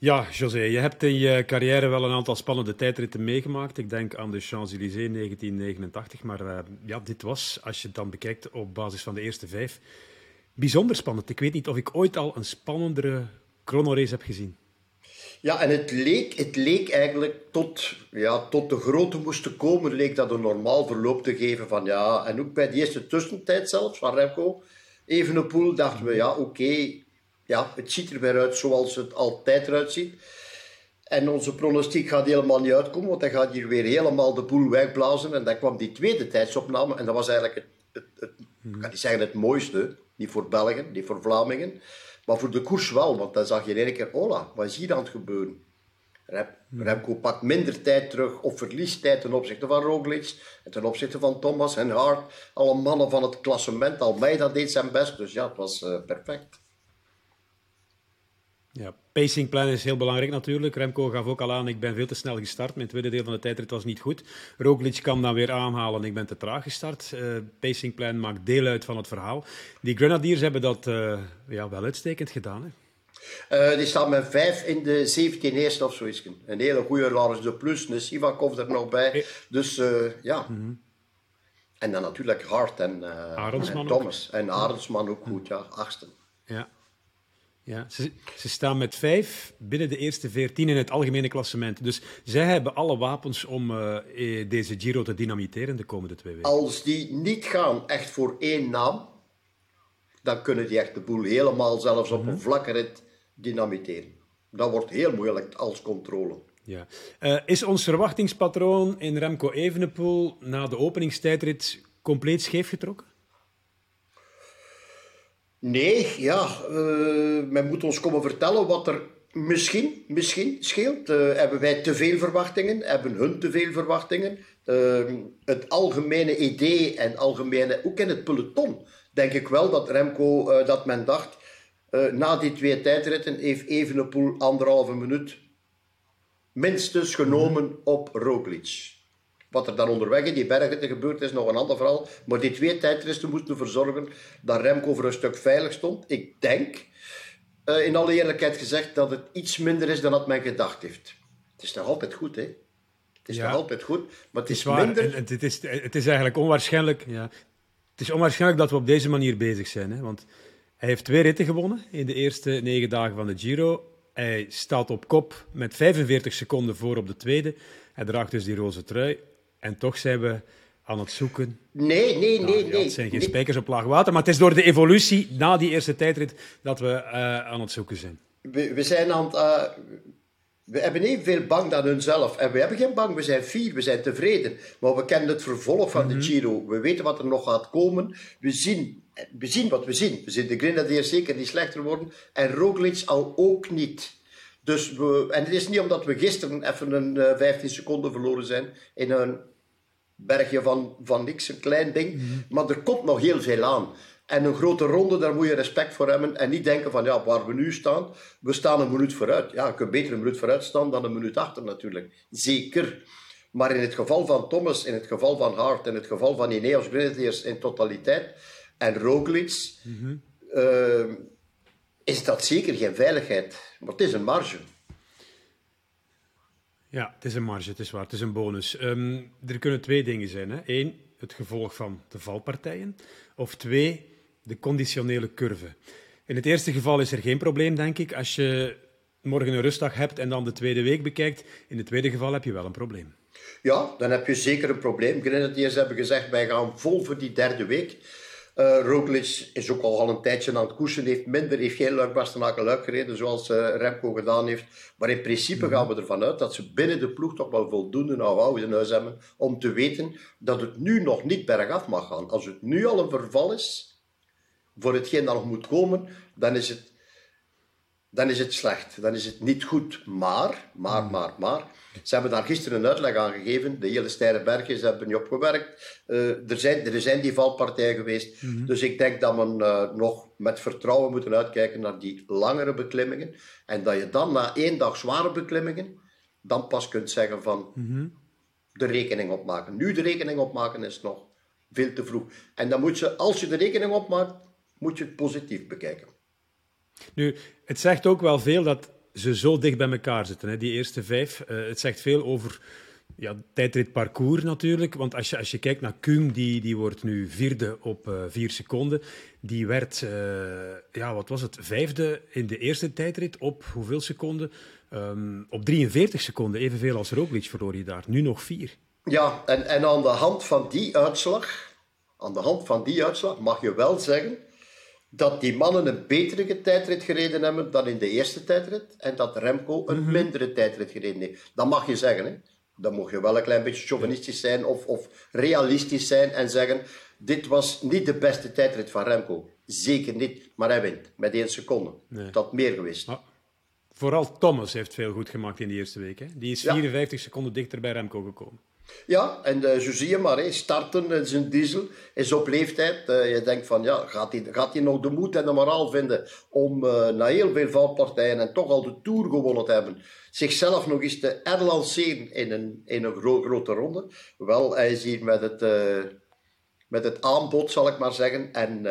Ja, José, je hebt in je carrière wel een aantal spannende tijdritten meegemaakt. Ik denk aan de Champs-Élysées 1989. Maar uh, ja, dit was, als je het dan bekijkt op basis van de eerste vijf, bijzonder spannend. Ik weet niet of ik ooit al een spannendere chronorace heb gezien. Ja, en het leek, het leek eigenlijk tot, ja, tot de grote moesten komen, leek dat een normaal verloop te geven van ja, en ook bij de eerste tussentijd zelfs van Remco, Evenepoel, dachten we ja, oké, ja, het ziet er weer uit zoals het altijd eruit ziet. En onze pronostiek gaat helemaal niet uitkomen, want hij gaat hier weer helemaal de boel wegblazen. En dan kwam die tweede tijdsopname, en dat was eigenlijk het, het, het kan zeggen het mooiste, niet voor Belgen, niet voor Vlamingen, maar voor de koers wel, want dan zag je in één keer, hola, wat is hier aan het gebeuren? Remco pakt minder tijd terug of verliest tijd ten opzichte van Roglic en ten opzichte van Thomas en Hart. Alle mannen van het klassement, Almeida deed zijn best, dus ja, het was uh, perfect. Ja, pacingplan is heel belangrijk natuurlijk. Remco gaf ook al aan, ik ben veel te snel gestart. Mijn tweede deel van de tijdrit was niet goed. Roglic kan dan weer aanhalen, ik ben te traag gestart. Uh, pacingplan maakt deel uit van het verhaal. Die Grenadiers hebben dat uh, ja, wel uitstekend gedaan. Hè? Uh, die staan met vijf in de 17 eerste of zoiets. Een hele goede Lars de Plus, een Sivakov er nog bij. Dus ja. Mm -hmm. En dan natuurlijk Hart en, en Thomas. Ook. En Arendsman ook goed, ja, achtste. Ja. Ja, ze, ze, staan met vijf binnen de eerste veertien in het algemene klassement. Dus zij hebben alle wapens om uh, deze Giro te dynamiteren de komende twee weken. Als die niet gaan echt voor één naam, dan kunnen die echt de boel helemaal zelfs op -hmm. een vlakke rit dynamiteren. Dat wordt heel moeilijk als controle. Ja. Uh, is ons verwachtingspatroon in Remco Evenepoel na de openingstijdrit compleet scheef getrokken? Nee, ja, uh, men moet ons komen vertellen wat er misschien, misschien scheelt. Uh, hebben wij te veel verwachtingen? Hebben hun te veel verwachtingen? Uh, het algemene idee en algemene, ook in het peloton, denk ik wel dat Remco, dat men dacht, na die twee tijdritten heeft Evenepoel anderhalve minuut minstens genomen op Roglic. Wat er dan onderweg in die bergen gebeurd is, nog een ander verhaal. Maar die twee tijdritten moesten ervoor zorgen dat Remco voor een stuk veilig stond. Ik denk, uh, in alle eerlijkheid gezegd, dat het iets minder is dan dat men gedacht heeft. Het is nog altijd goed, hè? Het is ja, nog altijd goed, maar het, het is, waar. minder... En het, is, het is eigenlijk onwaarschijnlijk... Ja, het is onwaarschijnlijk dat we op deze manier bezig zijn. Hè? Want hij heeft twee ritten gewonnen in de eerste negen dagen van de Giro. Hij staat op kop met 45 seconden voor op de tweede. Hij draagt dus die roze trui. En toch zijn we aan het zoeken. Nee, nee, nou, nee. nee het zijn geen nee. spijkers op laag water, maar het is door de evolutie na die eerste tijdrit dat we uh, aan het zoeken zijn. We, we zijn aan het. Uh, we hebben evenveel bang dan hunzelf. En we hebben geen bang, we zijn fier, we zijn tevreden. Maar we kennen het vervolg van mm -hmm. de Giro. We weten wat er nog gaat komen. We zien, we zien wat we zien. We zien de Grenadiers zeker niet slechter worden. En Roglic al ook niet. Dus we, en het is niet omdat we gisteren even een uh, 15 seconden verloren zijn in een bergje van, van niks, een klein ding. Mm -hmm. Maar er komt nog heel veel aan. En een grote ronde, daar moet je respect voor hebben. En niet denken van, ja, waar we nu staan, we staan een minuut vooruit. Ja, je kunt beter een minuut vooruit staan dan een minuut achter natuurlijk. Zeker. Maar in het geval van Thomas, in het geval van Hart, in het geval van Ineos Grenadiers in totaliteit en Roglic, mm -hmm. uh, is dat zeker geen veiligheid. Maar het is een marge. Ja, het is een marge, het is waar, het is een bonus. Um, er kunnen twee dingen zijn. Hè. Eén, het gevolg van de valpartijen. Of twee, de conditionele curve. In het eerste geval is er geen probleem, denk ik. Als je morgen een rustdag hebt en dan de tweede week bekijkt, in het tweede geval heb je wel een probleem. Ja, dan heb je zeker een probleem. Grenadiers hebben gezegd, wij gaan vol voor die derde week. Uh, Roglic is ook al een tijdje aan het koersen, heeft minder, heeft geen luik bastenaken luik gereden, zoals uh, Remco gedaan heeft. Maar in principe gaan we ervan uit dat ze binnen de ploeg toch wel voldoende know-how in huis hebben om te weten dat het nu nog niet bergaf mag gaan. Als het nu al een verval is, voor hetgeen dat nog moet komen, dan is het, dan is het slecht. Dan is het niet goed. Maar, maar, maar, maar, ze hebben daar gisteren een uitleg aan gegeven. De hele steile bergen, ze hebben niet opgewerkt. Uh, er, zijn, er zijn die valpartijen geweest. Mm -hmm. Dus ik denk dat we uh, nog met vertrouwen moeten uitkijken naar die langere beklimmingen. En dat je dan na één dag zware beklimmingen, dan pas kunt zeggen van mm -hmm. de rekening opmaken. Nu de rekening opmaken is nog veel te vroeg. En dan moet je, als je de rekening opmaakt, moet je het positief bekijken. Nu, het zegt ook wel veel dat ze zo dicht bij elkaar zitten, hè, die eerste vijf. Uh, het zegt veel over ja, tijdritparcours natuurlijk. Want als je, als je kijkt naar Kuhn, die, die wordt nu vierde op uh, vier seconden. Die werd, uh, ja, wat was het, vijfde in de eerste tijdrit op hoeveel seconden? Um, op 43 seconden, evenveel als Roglic verloor hij daar. Nu nog vier. Ja, en, en aan de hand van die uitslag, aan de hand van die uitslag mag je wel zeggen dat die mannen een betere tijdrit gereden hebben dan in de eerste tijdrit en dat Remco een mhm. mindere tijdrit gereden heeft. Dat mag je zeggen, hè. Dan mag je wel een klein beetje chauvinistisch zijn of, of realistisch zijn en zeggen dit was niet de beste tijdrit van Remco. Zeker niet, maar hij wint met één seconde. Nee. Dat meer geweest. Ah, vooral Thomas heeft veel goed gemaakt in die eerste week. Hè? Die is 54 seconden dichter bij Remco gekomen. Ja, en uh, zo zie je maar, hè, starten in zijn diesel is op leeftijd. Uh, je denkt van, ja, gaat hij, gaat nog de moed en de moraal vinden om uh, na heel veel valpartijen en toch al de Tour gewonnen te hebben, zichzelf nog eens te erlanceren in een, in een gro grote ronde? Wel, hij is hier met het, met het aanbod, zal ik maar zeggen. En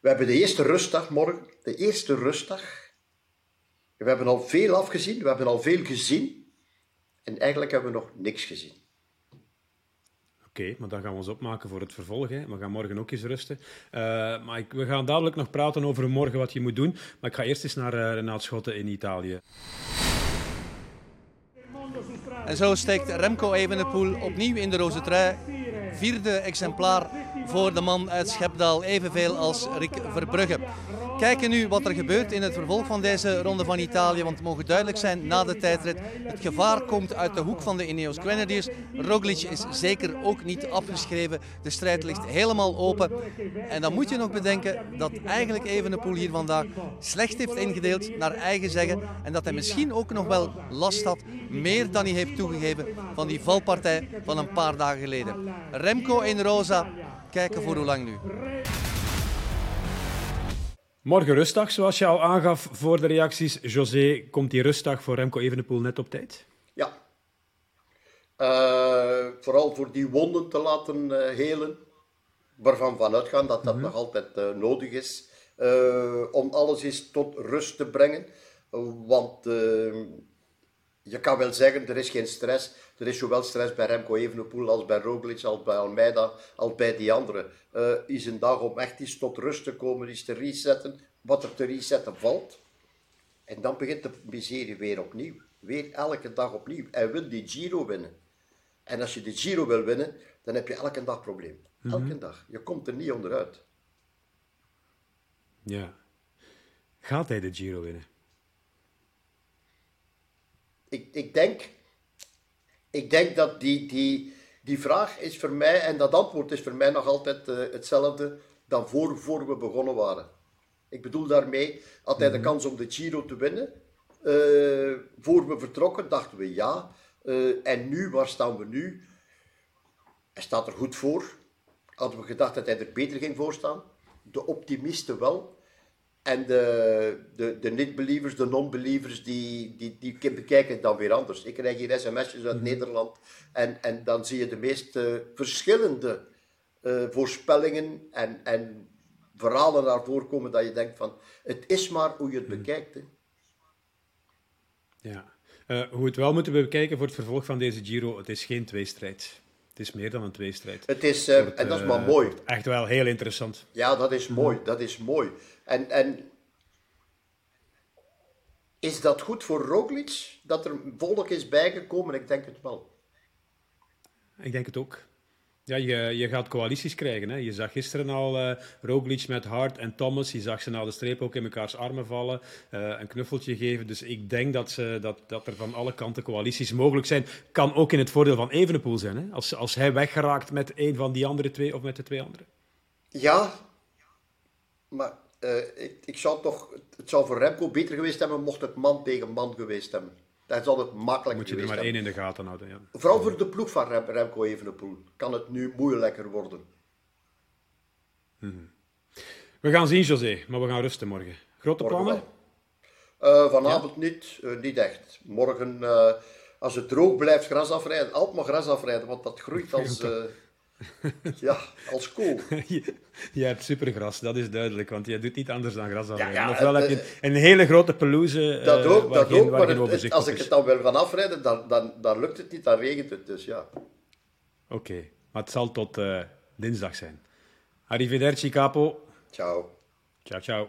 we hebben de eerste rustdag morgen, de eerste rustdag. We hebben al veel afgezien, we hebben al veel gezien. En eigenlijk hebben we nog niks gezien. Maar dan gaan we ons opmaken voor het vervolg. Hè. We gaan morgen ook eens rusten. Uh, maar ik, we gaan dadelijk nog praten over morgen wat je moet doen. Maar ik ga eerst eens naar uh, Renaat Schotten in Italië. En zo steekt Remco Evenepoel opnieuw in de roze trui. Vierde exemplaar voor de man uit Schepdaal, evenveel als Rick Verbrugge kijken nu wat er gebeurt in het vervolg van deze ronde van Italië. Want het mogen duidelijk zijn na de tijdrit. Het gevaar komt uit de hoek van de Ineos Grenadiers. Roglic is zeker ook niet afgeschreven. De strijd ligt helemaal open. En dan moet je nog bedenken dat eigenlijk Evenepoel hier vandaag slecht heeft ingedeeld naar eigen zeggen. En dat hij misschien ook nog wel last had, meer dan hij heeft toegegeven, van die valpartij van een paar dagen geleden. Remco in rosa, kijken voor hoe lang nu. Morgen rustdag, zoals je al aangaf voor de reacties. José, komt die rustdag voor Remco Evenepoel net op tijd? Ja. Uh, vooral voor die wonden te laten uh, helen. Waarvan vanuit gaan dat dat mm nog altijd uh, nodig is. om alles eens tot rust te brengen. Want je kan wel zeggen, er is geen stress. Er is zowel stress bij Remco Evenepoel als bij Roglic, als bij Almeida, als bij die anderen. Uh, is een dag om echt eens tot rust te komen, eens te resetten, wat er te resetten valt. En dan begint de miserie weer opnieuw. Weer elke dag opnieuw. Hij wil die Giro winnen. En als je de Giro wil winnen, dan heb je elke dag probleem. Elke mhm. dag. Je komt er niet onderuit. Ja. Gaat hij de Giro winnen? Ik, ik, denk, ik denk dat die, die, die vraag is voor mij, en dat antwoord is voor mij nog altijd uh, hetzelfde dan voor, voor we begonnen waren. Ik bedoel daarmee, had hij de mhm. kans om de Giro te winnen? Uh, voor we vertrokken dachten we ja. Uh, en nu, waar staan we nu? Hij staat er goed voor. Hadden we gedacht dat hij er beter ging voor staan? De optimisten wel. En de, de, de niet-believers, de non-believers, die, die, die bekijken het dan weer anders. Ik krijg hier sms'jes uit mhm. Nederland en, en dan zie je de meest uh, verschillende uh, voorspellingen en, en verhalen naar voren komen dat je denkt van, het is maar hoe je het mhm. bekijkt. Hè. Ja, uh, hoe we het wel moeten bekijken voor het vervolg van deze Giro, het is geen tweestrijd. Het is meer dan een tweestrijd. Het is, en dat is maar mooi. Echt wel heel interessant. Ja, dat is mooi, dat is mooi. En, en is dat goed voor Roglic, dat er volk is bijgekomen? Ik denk het wel. Ik denk het ook. Ja, je, je gaat coalities krijgen. Hè. Je zag gisteren al uh, Roglic met Hart en Thomas. Je zag ze na de streep ook in mekaars armen vallen. Uh, een knuffeltje geven. Dus ik denk dat, ze, dat, dat er van alle kanten coalities mogelijk zijn. Kan ook in het voordeel van Evenepoel zijn. Hè. Als, als hij weggeraakt met een van die andere twee of met de twee anderen. Ja, maar uh, ik, ik zou toch, het zou voor Remco beter geweest hebben mocht het man tegen man geweest hebben. Dat zal het makkelijk Moet je er maar één in de gaten houden. Ja. Vooral voor de ploeg van Rem, Remco Evenepoel kan het nu moeilijker worden. Hmm. We gaan zien, José, maar we gaan rusten morgen. Grote plannen? Uh, vanavond niet, uh, niet echt. Morgen, als het droog blijft, gras afrijden. Altijd maar gras afrijden, want dat groeit als... ja, als kool. je, hebt supergras, dat is duidelijk, want je doet niet anders dan gras afrijden. Ja, ja, Ofwel heb je een hele grote pelouse. Dat ook, uh, dat ook maar het, als ik het dan wil gaan afrijden, dan, dan, dan lukt het niet, dan regent het dus, ja. Oké, maar het zal tot uh, dinsdag zijn. Arrivederci, capo. Ciao. Ciao, ciao.